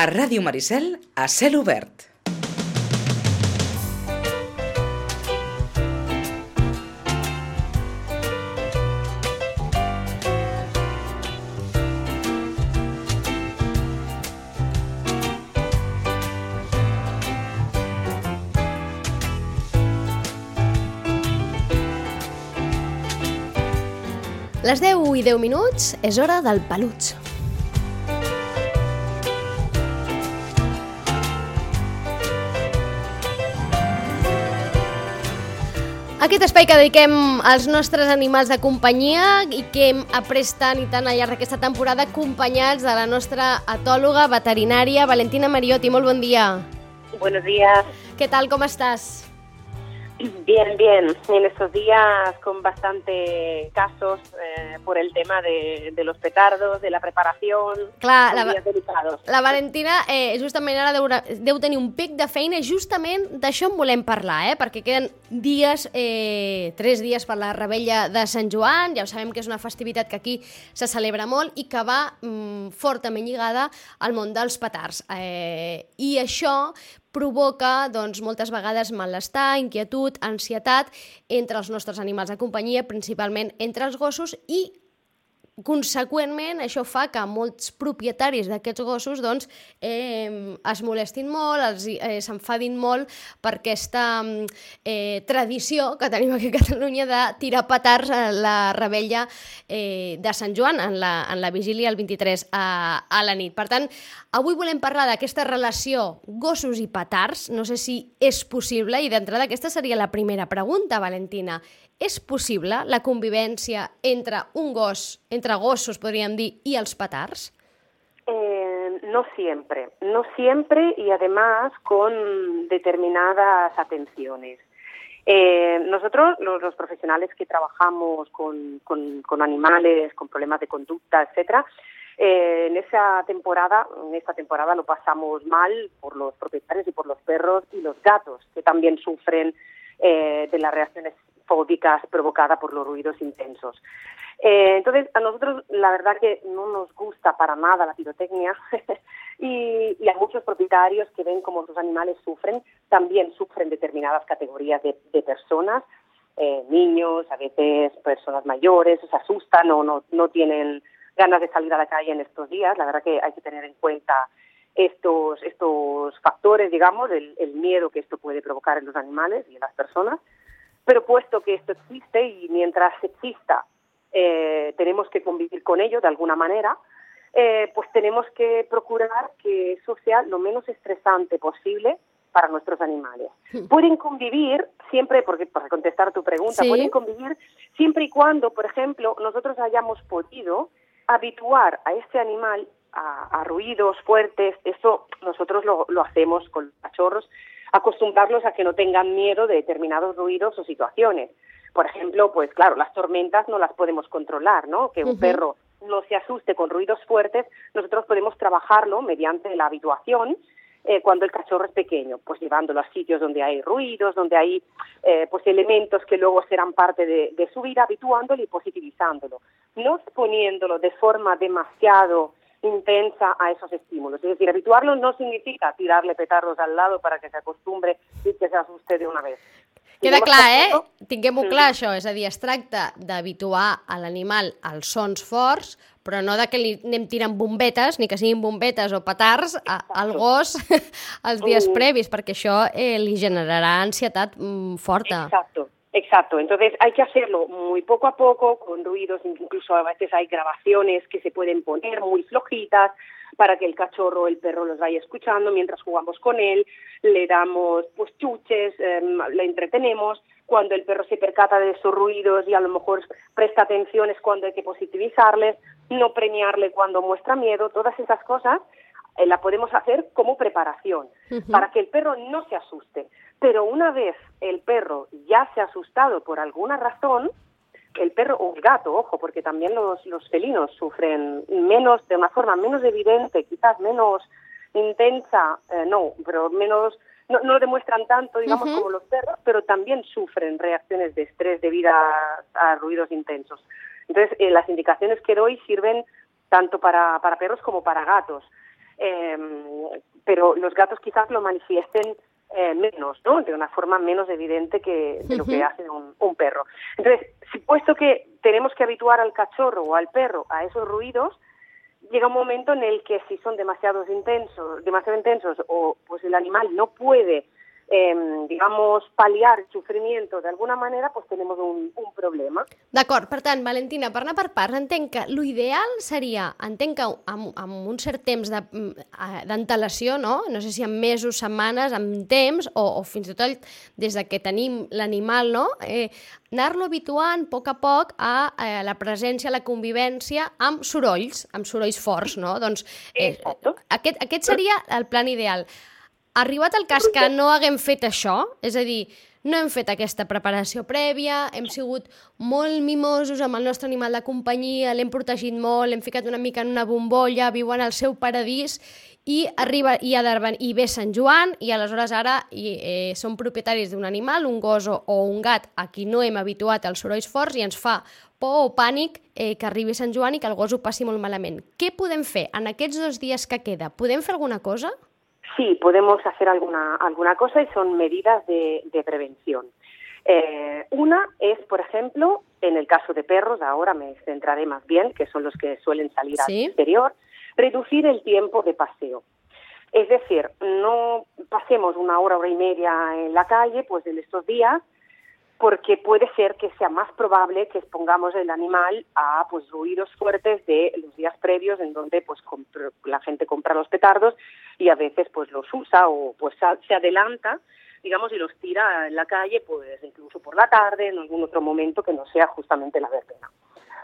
A Ràdio Maricel, a cel obert. Les 10 i 10 minuts és hora del peluig. Aquest espai que dediquem als nostres animals de companyia i que hem après tant i tant al llarg d'aquesta temporada acompanyats de la nostra etòloga veterinària Valentina Mariotti. Molt bon dia. Buenos días. Què tal, com estàs? Bien, bien. En estos días con bastante casos eh, por el tema de, de los petardos, de la preparación, Clar, la, la Valentina eh, justament ara deu, deu tenir un pic de feina i justament d'això en volem parlar, eh? perquè queden dies, eh, tres dies per la rebella de Sant Joan, ja ho sabem que és una festivitat que aquí se celebra molt i que va mm, fortament lligada al món dels petards. Eh, I això provoca doncs, moltes vegades malestar, inquietud, ansietat entre els nostres animals de companyia, principalment entre els gossos i conseqüentment, això fa que molts propietaris d'aquests gossos doncs, eh, es molestin molt, els, eh, s'enfadin molt per aquesta eh, tradició que tenim aquí a Catalunya de tirar petards a la rebella eh, de Sant Joan, en la, en la vigília el 23 a, a la nit. Per tant, avui volem parlar d'aquesta relació gossos i petards, no sé si és possible, i d'entrada aquesta seria la primera pregunta, Valentina. És possible la convivència entre un gos, entre gossos, podríem dir, i els petards? Eh, no siempre, no siempre y además con determinadas atenciones. Eh, nosotros, los, profesionales que trabajamos con, con- con animales, con problemas de conducta, etcétera, eh, en esa temporada, en esta temporada lo pasamos mal por los propietarios y por los perros y los gatos, que también sufren eh, de las reacciones fóbicas provocadas por los ruidos intensos. Eh, entonces, a nosotros la verdad que no nos gusta para nada la pirotecnia y, y a muchos propietarios que ven cómo sus animales sufren, también sufren determinadas categorías de, de personas, eh, niños, a veces personas mayores, se asustan o no, no tienen ganas de salir a la calle en estos días. La verdad que hay que tener en cuenta estos, estos factores, digamos, el, el miedo que esto puede provocar en los animales y en las personas. Pero puesto que esto existe y mientras exista eh, tenemos que convivir con ello de alguna manera, eh, pues tenemos que procurar que eso sea lo menos estresante posible para nuestros animales. Pueden convivir siempre, porque para contestar tu pregunta, Sí. pueden convivir siempre y cuando, por ejemplo, nosotros hayamos podido habituar a este animal a, a ruidos fuertes. Eso nosotros lo, lo hacemos con los cachorros, acostumbrarlos a que no tengan miedo de determinados ruidos o situaciones. Por ejemplo, pues claro, las tormentas no las podemos controlar, ¿no? Que un perro no se asuste con ruidos fuertes, nosotros podemos trabajarlo mediante la habituación eh, cuando el cachorro es pequeño, pues llevándolo a sitios donde hay ruidos, donde hay eh, pues elementos que luego serán parte de, de su vida, habituándolo y positivizándolo, no exponiéndolo de forma demasiado intensa a esos estímulos. Es decir, habituarlo no significa tirarle petardos al lado para que se acostumbre y que se asuste de una vez. Queda clar, eh? Tinguem-ho clar, això. És a dir, es tracta d'habituar a l'animal als sons forts, però no de que li anem tirant bombetes, ni que siguin bombetes o petards, a, al gos els dies Mm. previs, perquè això eh, li generarà ansietat mm, forta. Exacto, exacto. Entonces hay que hacerlo muy poco a poco, con ruidos, incluso a veces hay grabaciones que se pueden poner muy flojitas para que el cachorro o el perro los vaya escuchando mientras jugamos con él, le damos pues chuches, em, le entretenemos. Cuando el perro se percata de esos ruidos y a lo mejor presta atención es cuando hay que positivizarles, no premiarle cuando muestra miedo, todas esas cosas eh, la podemos hacer como preparación para que el perro no se asuste. Pero una vez el perro ya se ha asustado por alguna razón, el perro o el gato, ojo, porque también los, los felinos sufren menos, de una forma menos evidente, quizás menos intensa, eh, no, pero menos, no, no lo demuestran tanto, digamos, como los perros, pero también sufren reacciones de estrés debido a, a ruidos intensos. Entonces, eh, las indicaciones que doy sirven tanto para, para perros como para gatos. Eh, pero los gatos quizás lo manifiesten eh, menos, ¿no? De una forma menos evidente que de lo que hace un, un perro. Entonces, si puesto que tenemos que habituar al cachorro o al perro a esos ruidos, llega un momento en el que si son demasiado intensos, demasiado intensos o pues el animal no puede eh, digamos, pal·liar el sofrimiento d'alguna manera, pues tenemos un, un problema. D'acord, per tant, Valentina, per anar per parts, entenc que l'ideal seria, entenc que amb, amb un cert temps d'antelació, de, no? no sé si en mesos, setmanes, amb temps, o, o fins i tot des de que tenim l'animal, no? Eh, anar-lo habituant a poc a poc a eh, la presència, la convivència amb sorolls, amb sorolls forts, no? Doncs eh, aquest, aquest seria el plan ideal. Arribat el cas que no haguem fet això, és a dir, no hem fet aquesta preparació prèvia, hem sigut molt mimosos amb el nostre animal de companyia, l'hem protegit molt, l'hem ficat una mica en una bombolla, viuen al seu paradís i arriba i, ha i ve Sant Joan i aleshores ara i, eh, som propietaris d'un animal, un gos o, o un gat a qui no hem habituat als sorolls forts i ens fa por o pànic eh, que arribi Sant Joan i que el gos ho passi molt malament. Què podem fer en aquests dos dies que queda? Podem fer alguna cosa? Sí, podemos hacer alguna, alguna cosa y son medidas de, de prevención. Eh, una es, por ejemplo, en el caso de perros, ahora me centraré más bien, que son los que suelen salir ¿Sí? al exterior, reducir el tiempo de paseo. Es decir, no pasemos una hora, hora y media en la calle, pues en estos días, porque puede ser que sea más probable que expongamos el animal a pues ruidos fuertes de los días previos en donde pues la gente compra los petardos y a veces pues los usa o pues se adelanta digamos y los tira en la calle pues incluso por la tarde en algún otro momento que no sea justamente la verbena.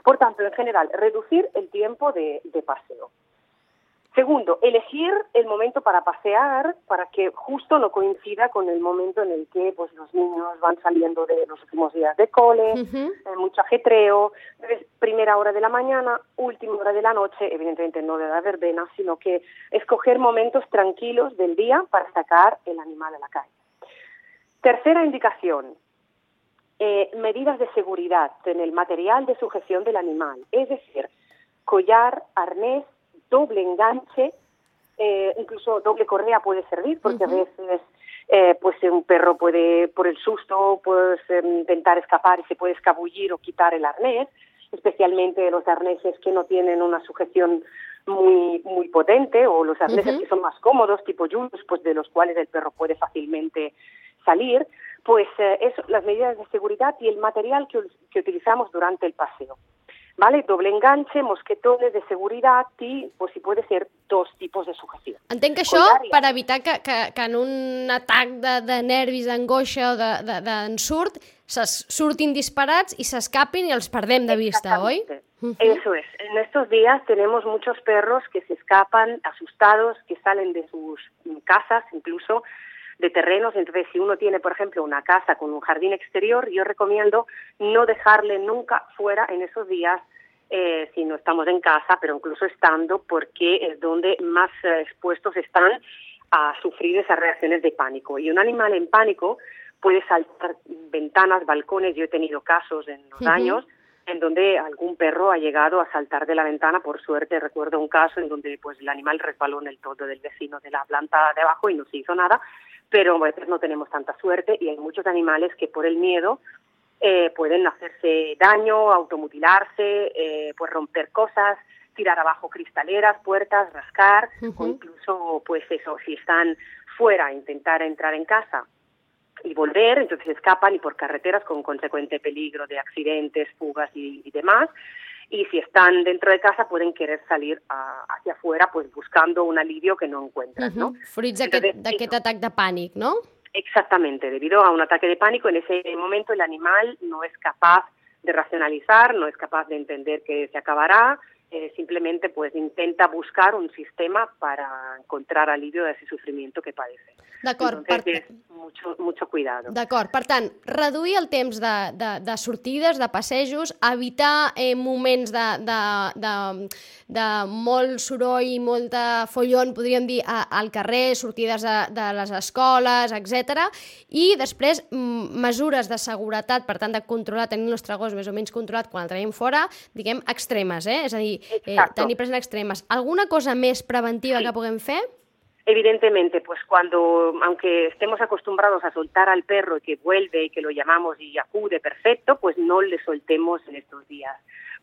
Por tanto, en general, reducir el tiempo de, de paseo. Segundo, elegir el momento para pasear para que justo no coincida con el momento en el que pues los niños van saliendo de los últimos días de cole, uh -huh. mucho ajetreo, entonces primera hora de la mañana, última hora de la noche, evidentemente no de la verbena, sino que escoger momentos tranquilos del día para sacar el animal a la calle. Tercera indicación, eh, medidas de seguridad en el material de sujeción del animal, es decir, collar, arnés, doble enganche, eh, incluso doble correa puede servir, porque uh -huh. a veces eh, pues un perro puede, por el susto, pues intentar escapar y se puede escabullir o quitar el arnés, especialmente los arneses que no tienen una sujeción muy muy potente o los arneses uh -huh. que son más cómodos, tipo Julius, pues de los cuales el perro puede fácilmente salir, pues eh, eso, las medidas de seguridad y el material que, que utilizamos durante el paseo. ¿Vale? Doble enganche, mosquetones de seguretat i, pues, si puede ser, dos tipus de sujeció. Entenc que això, per evitar que, que, que en un atac de, de nervis, d'angoixa o d'ensurt, de, de, surtin disparats i s'escapin i els perdem de vista, oi? Uh -huh. Eso es. En estos días tenemos muchos perros que se escapan asustados, que salen de sus casas, incluso de terrenos. Entonces, si uno tiene, por ejemplo, una casa con un jardín exterior, yo recomiendo no dejarle nunca fuera en esos días eh, si no estamos en casa, pero incluso estando, porque es donde más eh, expuestos están a sufrir esas reacciones de pánico. Y un animal en pánico puede saltar ventanas, balcones. Yo he tenido casos en los uh -huh. años en donde algún perro ha llegado a saltar de la ventana. Por suerte, recuerdo un caso en donde pues el animal resbaló en el todo del vecino de la planta de abajo y no se hizo nada, pero a veces no tenemos tanta suerte y hay muchos animales que por el miedo eh, pueden hacerse daño, automutilarse, eh, pues romper cosas, tirar abajo cristaleras, puertas, rascar, uh -huh. o incluso, pues eso, si están fuera, intentar entrar en casa y volver, entonces escapan y por carreteras con consecuente peligro de accidentes, fugas y, y demás. Y si están dentro de casa pueden querer salir a, hacia afuera pues buscando un alivio que no encuentran, uh -huh. ¿no? Fruits d'aquest atac de pànic, ¿no? Exactamente, debido a un ataque de pánico, en ese momento el animal no es capaz de racionalizar, no es capaz de entender que se acabará, eh, simplemente pues intenta buscar un sistema para encontrar alivio de ese sufrimiento que padece. D'acord. Per... mucho, mucho cuidado. D'acord, per tant, reduir el temps de, de, de sortides, de passejos, evitar eh, moments de, de, de, de molt soroll i molta follon, podríem dir, a, al carrer, sortides de, de les escoles, etc. I després, mesures de seguretat, per tant, de controlar, tenir el nostre gos més o menys controlat quan el traiem fora, diguem, extremes, eh? És a dir, eh, tenir present extremes. Alguna cosa més preventiva sí. que puguem fer? Evidentemente, pues cuando, aunque estemos acostumbrados a soltar al perro y que vuelve y que lo llamamos y acude perfecto, pues no le soltemos en estos días.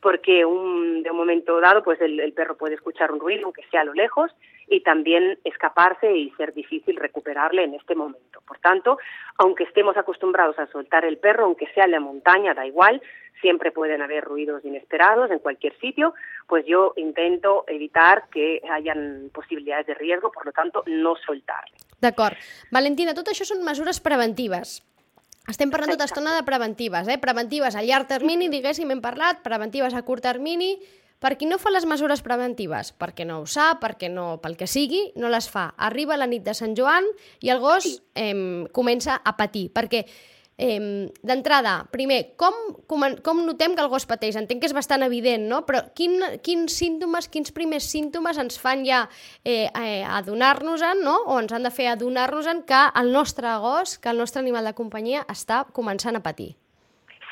Porque de un momento dado, pues el, perro puede escuchar un ruido, aunque sea a lo lejos, y también escaparse y ser difícil recuperarle en este momento. Por tanto, aunque estemos acostumbrados a soltar el perro, aunque sea en la montaña, da igual, siempre pueden haber ruidos inesperados en cualquier sitio, pues yo intento evitar que hayan possibilitats de riesgo, per lo tanto, no soltar-le. D'acord. Valentina, tot això són mesures preventives. Estem parlant tota estona de preventives, eh? Preventives a llarg termini, diguéssim, hem parlat, preventives a curt termini. Per qui no fa les mesures preventives? Perquè no ho sap, perquè no, pel que sigui, no les fa. Arriba la nit de Sant Joan i el gos eh, comença a patir, perquè Eh, D'entrada, primer, com, com, com notem que el gos pateix? Entenc que és bastant evident, no? Però quin, quins símptomes, quins primers símptomes ens fan ja eh, eh, adonar-nos-en, no? O ens han de fer adonar-nos-en que el nostre gos, que el nostre animal de companyia està començant a patir?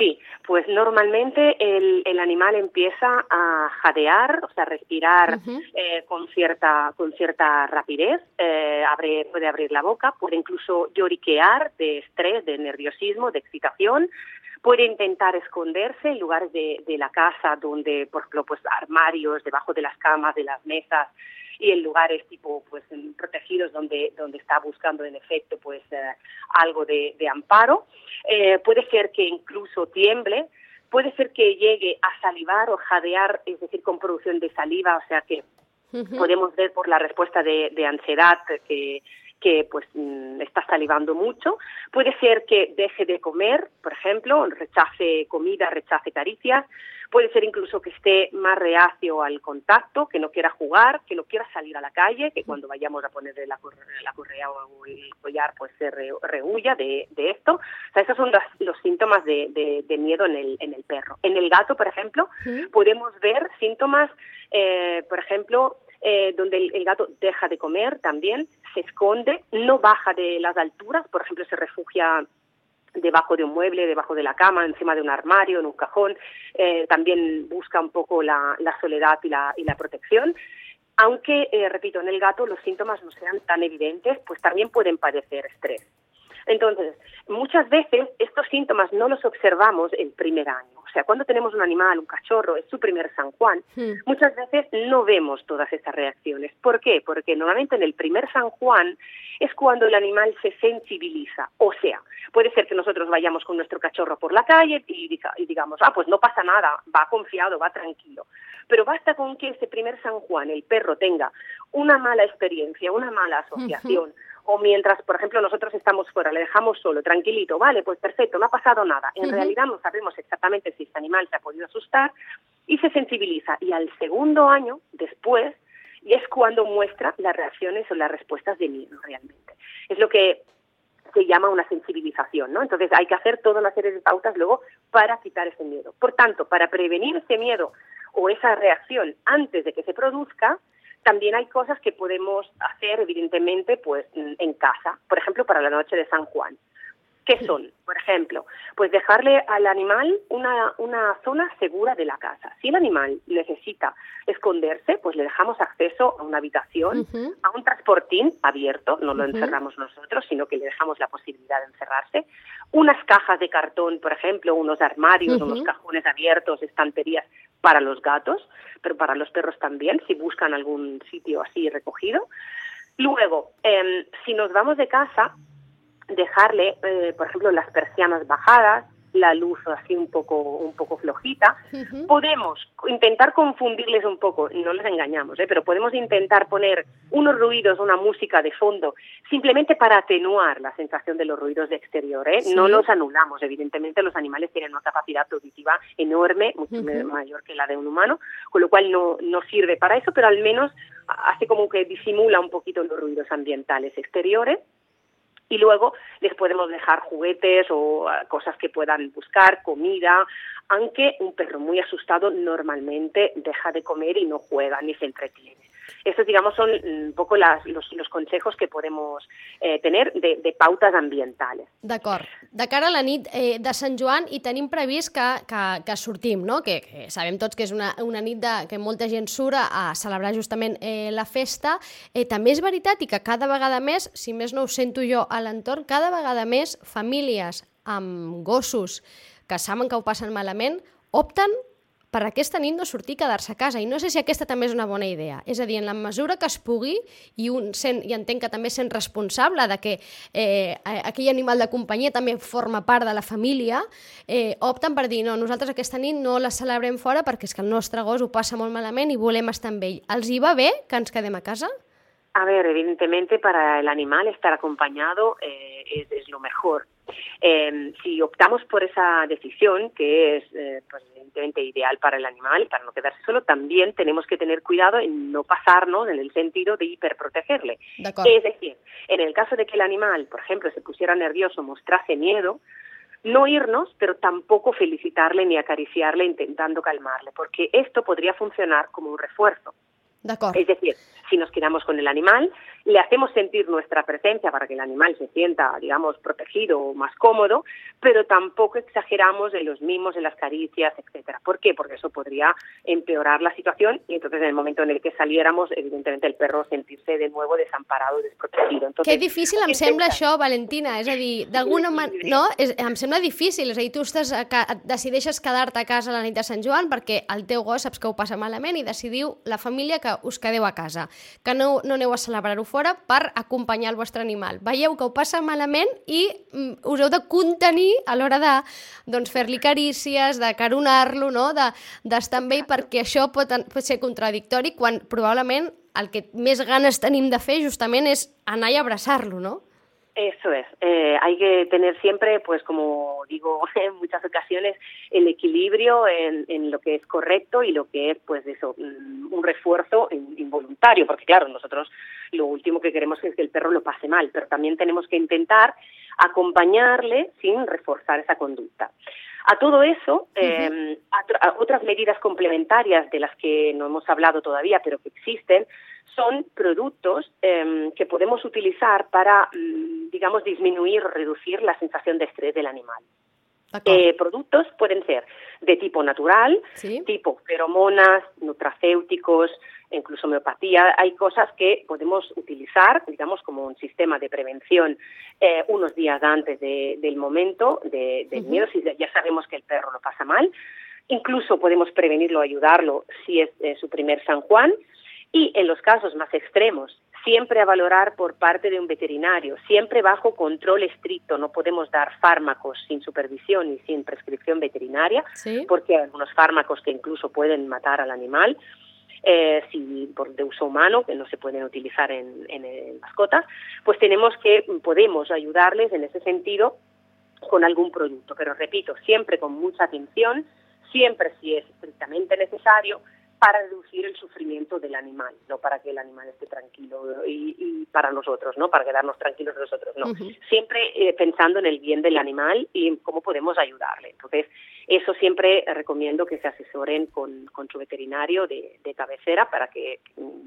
Sí, pues normalmente el, el animal empieza a jadear, o sea, respirar uh -huh. eh, con cierta con cierta rapidez, eh, abre, puede abrir la boca, puede incluso lloriquear de estrés, de nerviosismo, de excitación, puede intentar esconderse en lugares de, de la casa donde, por ejemplo, pues armarios debajo de las camas, de las mesas, y en lugares tipo pues protegidos donde donde está buscando en efecto pues eh, algo de, de amparo eh, puede ser que incluso tiemble puede ser que llegue a salivar o jadear es decir con producción de saliva o sea que uh -huh. podemos ver por la respuesta de, de ansiedad que que pues está salivando mucho. Puede ser que deje de comer, por ejemplo, rechace comida, rechace caricias. Puede ser incluso que esté más reacio al contacto, que no quiera jugar, que no quiera salir a la calle, que cuando vayamos a ponerle la, correa, o el collar, pues se re, rehuya de, de, esto. O sea, esos son los, los síntomas de, de, de, miedo en el, en el perro. En el gato, por ejemplo, ¿Sí? podemos ver síntomas, eh, por ejemplo, eh, donde el, gato deja de comer también, se esconde, no baja de las alturas, por ejemplo, se refugia debajo de un mueble, debajo de la cama, encima de un armario, en un cajón, eh, también busca un poco la, la soledad y la, y la, protección. Aunque, eh, repito, en el gato los síntomas no sean tan evidentes, pues también pueden padecer estrés. Entonces, muchas veces estos síntomas no los observamos el primer año. O sea, cuando tenemos un animal, un cachorro, es su primer San Juan, sí. muchas veces no vemos todas estas reacciones. ¿Por qué? Porque normalmente en el primer San Juan es cuando el animal se sensibiliza. O sea, puede ser que nosotros vayamos con nuestro cachorro por la calle y, diga, y digamos, ah, pues no pasa nada, va confiado, va tranquilo. Pero basta con que ese primer San Juan el perro tenga una mala experiencia, una mala asociación, uh -huh o mientras, por ejemplo, nosotros estamos fuera, le dejamos solo, tranquilito, vale, pues perfecto, no ha pasado nada. En uh -huh. realidad no sabemos exactamente si este animal se ha podido asustar y se sensibiliza. Y al segundo año, después, y es cuando muestra las reacciones o las respuestas de miedo realmente. Es lo que se llama una sensibilización, ¿no? Entonces hay que hacer toda una serie de pautas luego para quitar ese miedo. Por tanto, para prevenir ese miedo o esa reacción antes de que se produzca, también hay cosas que podemos hacer, evidentemente, pues en casa. Por ejemplo, para la noche de San Juan. ¿Qué son? Por ejemplo, pues dejarle al animal una, una zona segura de la casa. Si el animal necesita esconderse, pues le dejamos acceso a una habitación, uh -huh. a un transportín abierto, no lo uh -huh. encerramos nosotros, sino que le dejamos la posibilidad de encerrarse. Unas cajas de cartón, por ejemplo, unos armarios, uh -huh. unos cajones abiertos, estanterías para los gatos, pero para los perros también, si buscan algún sitio así recogido. Luego, eh, si nos vamos de casa, dejarle, eh, por ejemplo, las persianas bajadas, la luz así un poco un poco flojita. Uh -huh. Podemos intentar confundirles un poco, no les engañamos, ¿eh? pero podemos intentar poner unos ruidos, una música de fondo, simplemente para atenuar la sensación de los ruidos de exterior. ¿eh? Sí. No los anulamos, evidentemente los animales tienen una capacidad auditiva enorme, mucho uh -huh. mayor que la de un humano, con lo cual no, no sirve para eso, pero al menos hace como que disimula un poquito los ruidos ambientales exteriores y luego les podemos dejar juguetes o uh, cosas que puedan buscar, comida, aunque un perro muy asustado normalmente deja de comer y no juega ni se entretiene. Estos, digamos, son un poco las, los, los consejos que podemos eh, tener de, de pautes ambientales. D'acord. De cara a la nit eh, de Sant Joan i tenim previst que, que, que sortim, no? Que, que sabem tots que és una, una nit de, que molta gent surt a celebrar justament eh, la festa. Eh, també és veritat i que cada vegada més, si més no ho sento jo a l'entorn, cada vegada més famílies amb gossos que saben que ho passen malament opten per aquesta nit no sortir i quedar-se a casa. I no sé si aquesta també és una bona idea. És a dir, en la mesura que es pugui, i, un sent, i entenc que també sent responsable de que eh, aquell animal de companyia també forma part de la família, eh, opten per dir, no, nosaltres aquesta nit no la celebrem fora perquè és que el nostre gos ho passa molt malament i volem estar amb ell. Els hi va bé que ens quedem a casa? A ver, evidentemente para el animal estar acompañado eh, es, es, lo mejor. Eh, si optamos por esa decisión, que es eh, pues, evidentemente ideal para el animal, para no quedarse solo, también tenemos que tener cuidado en no pasarnos en el sentido de hiperprotegerle. Es decir, en el caso de que el animal, por ejemplo, se pusiera nervioso, mostrase miedo, no irnos, pero tampoco felicitarle ni acariciarle intentando calmarle, porque esto podría funcionar como un refuerzo. Es decir, si nos quedamos con el animal, le hacemos sentir nuestra presencia para que el animal se sienta, digamos, protegido o más cómodo, pero tampoco exageramos en los mimos, en las caricias, etcétera. ¿Por qué? Porque eso podría empeorar la situación y entonces en el momento en el que saliéramos, evidentemente el perro sentirse de nuevo desamparado i desprotegido. Entonces, que difícil em sembla això, Valentina, és a dir, d'alguna manera, no? És, em sembla difícil, és a dir, tu estàs a, a, decideixes quedar-te a casa la nit de Sant Joan perquè el teu gos saps que ho passa malament i decidiu la família que us quedeu a casa, que no, no aneu a celebrar-ho fora per acompanyar el vostre animal. Veieu que ho passa malament i mm, us heu de contenir a l'hora de doncs, fer-li carícies, de caronar-lo, no? d'estar de, amb ell, perquè això pot, pot ser contradictori quan probablement el que més ganes tenim de fer justament és anar i abraçar-lo, no? Eso es. Eh, hay que tener siempre, pues como digo en muchas ocasiones, el equilibrio en, en, lo que es correcto y lo que es, pues eso, mm, un refuerzo involuntario, porque claro, nosotros lo último que queremos es que el perro lo pase mal, pero también tenemos que intentar acompañarle sin reforzar esa conducta. A todo eso, eh, a, a otras medidas complementarias de las que no hemos hablado todavía, pero que existen, son productos eh, que podemos utilizar para, mm, digamos, disminuir o reducir la sensación de estrés del animal. Eh, productos pueden ser de tipo natural, ¿Sí? tipo feromonas, nutracéuticos, incluso homeopatía. Hay cosas que podemos utilizar, digamos, como un sistema de prevención eh, unos días antes de, del momento de, del uh -huh. miedo, si ya sabemos que el perro lo pasa mal. Incluso podemos prevenirlo, ayudarlo si es eh, su primer San Juan. Y en los casos más extremos, siempre a valorar por parte de un veterinario, siempre bajo control estricto. No podemos dar fármacos sin supervisión y sin prescripción veterinaria, ¿Sí? porque hay algunos fármacos que incluso pueden matar al animal. Eh, si por de uso humano, que no se pueden utilizar en, en, en mascotas, pues tenemos que, podemos ayudarles en ese sentido con algún producto. Pero repito, siempre con mucha atención, siempre si es estrictamente necesario, para reducir el sufrimiento del animal, no para que el animal esté tranquilo y, y para nosotros, ¿no? Para quedarnos tranquilos nosotros, no. Uh -huh. Siempre eh, pensando en el bien del animal y cómo podemos ayudarle. Entonces, eso siempre recomiendo que se asesoren con, con su veterinario de, de, cabecera para que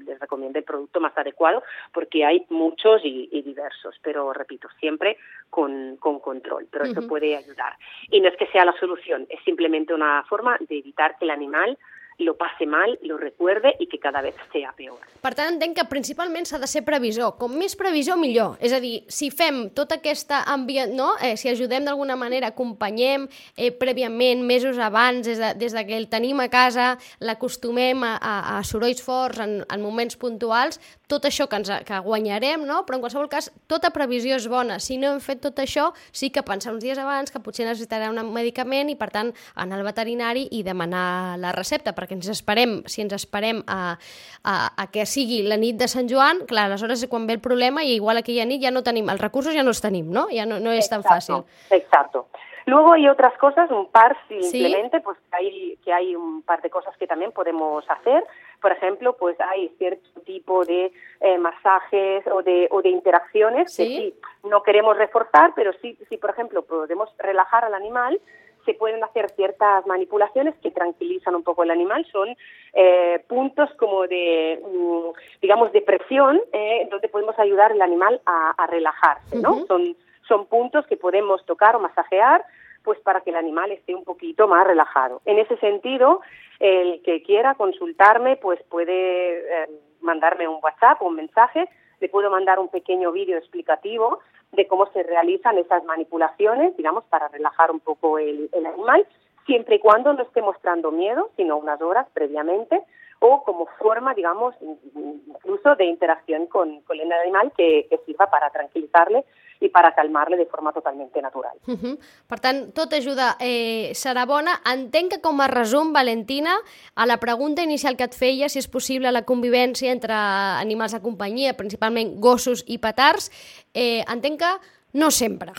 les recomiende el producto más adecuado, porque hay muchos y, y diversos, pero repito, siempre con, con control, pero uh -huh. eso puede ayudar. Y no es que sea la solución, es simplemente una forma de evitar que el animal lo passe mal, lo recuerde i que cada vegada sea peor. Per tant, entenc que principalment s'ha de ser previsor. Com més previsor, millor. És a dir, si fem tota aquesta ambient, no? Eh, si ajudem d'alguna manera, acompanyem eh, prèviament, mesos abans, des de, des de que el tenim a casa, l'acostumem a, a, a sorolls forts en, en moments puntuals, tot això que, ens, que guanyarem, no? però en qualsevol cas, tota previsió és bona. Si no hem fet tot això, sí que pensar uns dies abans que potser necessitarà un medicament i, per tant, anar al veterinari i demanar la recepta, perquè ens esperem, si ens esperem a, a, a que sigui la nit de Sant Joan, clar, aleshores és quan ve el problema i igual aquella nit ja no tenim, els recursos ja no els tenim, no? Ja no, no exacto, tan fàcil. Exacto. Luego hay otras cosas, un par simplemente, ¿Sí? pues hay, que hay un par de cosas que también podemos hacer. Por ejemplo, pues hay cierto tipo de eh, masajes o de, o de interacciones ¿Sí? que sí no queremos reforzar, pero sí, sí, por ejemplo, podemos relajar al animal se pueden hacer ciertas manipulaciones que tranquilizan un poco el animal. Son eh, puntos como de, mm, digamos, de presión, eh, donde podemos ayudar al animal a, relajarse, ¿no? son, son puntos que podemos tocar o masajear pues para que el animal esté un poquito más relajado. En ese sentido, el que quiera consultarme, pues puede eh, mandarme un WhatsApp o un mensaje, le puedo mandar un pequeño vídeo explicativo de cómo se realizan esas manipulaciones, digamos, para relajar un poco el, animal, siempre y cuando no esté mostrando miedo, sino unas horas previamente, o como forma, digamos, incluso de interacción con, con el animal que, que sirva para tranquilizarle i per calmar-le de forma totalment natural. Uh -huh. Per tant, tot ajuda eh, serà bona. Entenc que com a resum, Valentina, a la pregunta inicial que et feia, si és possible la convivència entre animals de companyia, principalment gossos i petards, eh, entenc que no sempre.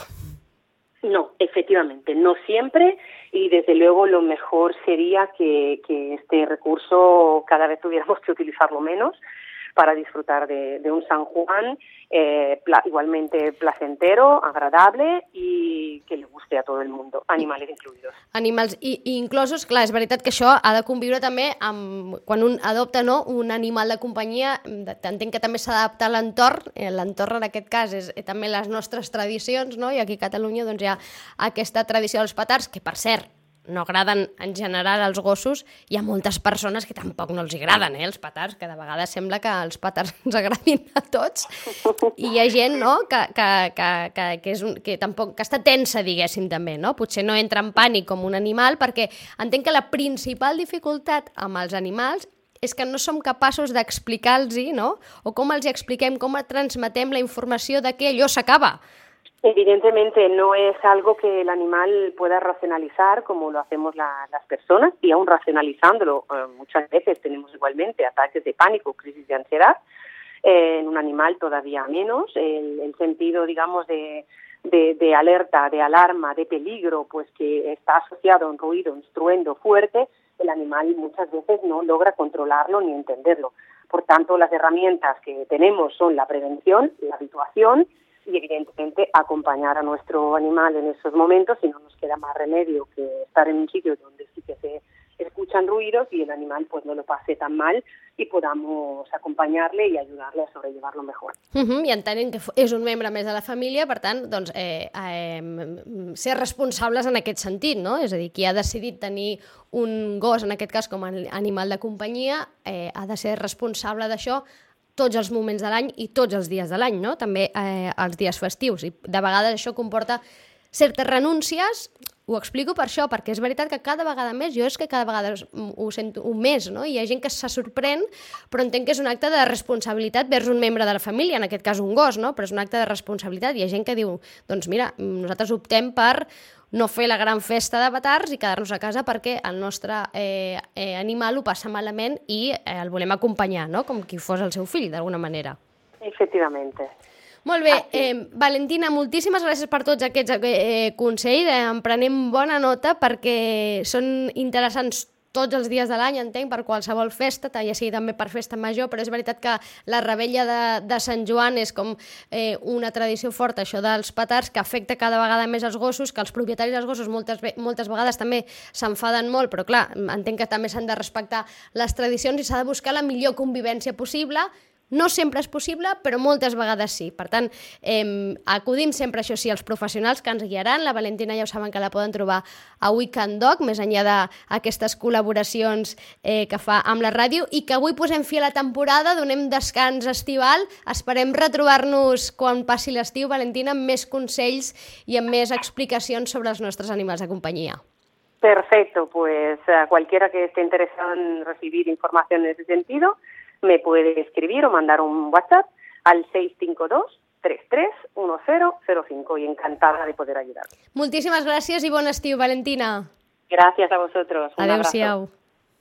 No, efectivamente, no siempre y desde luego lo mejor sería que, que este recurso cada vez tuviéramos que utilizarlo menos para disfrutar de, de un San Juan eh, pla igualmente placentero, agradable i que li guste a tot el món, animals incluïdos. Animals i, i inclosos, clar, és veritat que això ha de conviure també amb, quan un adopta no, un animal de companyia, entenc que també s'ha d'adaptar a l'entorn, eh, l'entorn en aquest cas és eh, també les nostres tradicions, no? i aquí a Catalunya doncs, hi ha aquesta tradició dels petards, que per cert, no agraden en general als gossos, hi ha moltes persones que tampoc no els agraden, eh, els petards, que de vegades sembla que els petards ens agradin a tots, i hi ha gent no, que, que, que, que, que, és un, que tampoc que està tensa, diguéssim, també, no? Potser no entra en pànic com un animal, perquè entenc que la principal dificultat amb els animals és que no som capaços d'explicar-los, no? O com els expliquem, com transmetem la informació de que allò s'acaba. Evidentemente no es algo que el animal pueda racionalizar como lo hacemos la, las personas y aún racionalizándolo eh, muchas veces tenemos igualmente ataques de pánico, crisis de ansiedad, eh, en un animal todavía menos, el, el sentido digamos de, de, alerta, de alarma, de peligro, pues que está asociado a un ruido, un estruendo fuerte, el animal muchas veces no logra controlarlo ni entenderlo. Por tanto, las herramientas que tenemos son la prevención, la habituación y evidentemente acompañar a nuestro animal en esos momentos y no nos queda más remedio que estar en un sitio donde sí que se escuchan ruidos y el animal pues no lo pase tan mal y podamos acompanyar-le i ajudar-le a sobrellevar-lo mejor. Uh -huh, I entenent que és un membre més de la família, per tant, doncs, eh, eh, ser responsables en aquest sentit, no? És a dir, qui ha decidit tenir un gos, en aquest cas com a animal de companyia, eh, ha de ser responsable d'això tots els moments de l'any i tots els dies de l'any, no? també eh, els dies festius. I de vegades això comporta certes renúncies, ho explico per això, perquè és veritat que cada vegada més, jo és que cada vegada ho sento un més, no? Hi ha gent que se sorprèn, però entenc que és un acte de responsabilitat vers un membre de la família, en aquest cas un gos, no? Però és un acte de responsabilitat. Hi ha gent que diu, doncs mira, nosaltres optem per no fer la gran festa de petards i quedar-nos a casa perquè el nostre eh, eh, animal ho passa malament i eh, el volem acompanyar, no? com qui fos el seu fill, d'alguna manera. Efectivament. Molt bé, eh, Valentina, moltíssimes gràcies per tots aquests eh, consells. Eh, en prenem bona nota perquè són interessants tots els dies de l'any, entenc, per qualsevol festa, ja sigui també per festa major, però és veritat que la rebella de, de Sant Joan és com eh, una tradició forta, això dels petards, que afecta cada vegada més els gossos, que els propietaris dels gossos moltes, moltes vegades també s'enfaden molt, però clar, entenc que també s'han de respectar les tradicions i s'ha de buscar la millor convivència possible no sempre és possible, però moltes vegades sí. Per tant, eh, acudim sempre, això sí, als professionals que ens guiaran. La Valentina ja ho saben que la poden trobar a Weekend Dog, més enllà d'aquestes col·laboracions eh, que fa amb la ràdio, i que avui posem fi a la temporada, donem descans estival. Esperem retrobar-nos quan passi l'estiu, Valentina, amb més consells i amb més explicacions sobre els nostres animals de companyia. Perfecto, pues uh, cualquiera que esté interesado en recibir información en ese sentido, me puede escribir o mandar un WhatsApp al 652 331005 y encantada de poder ayudar. Moltíssimes gràcies i bon estiu, Valentina. Gracias a vosotros. Adéu-siau.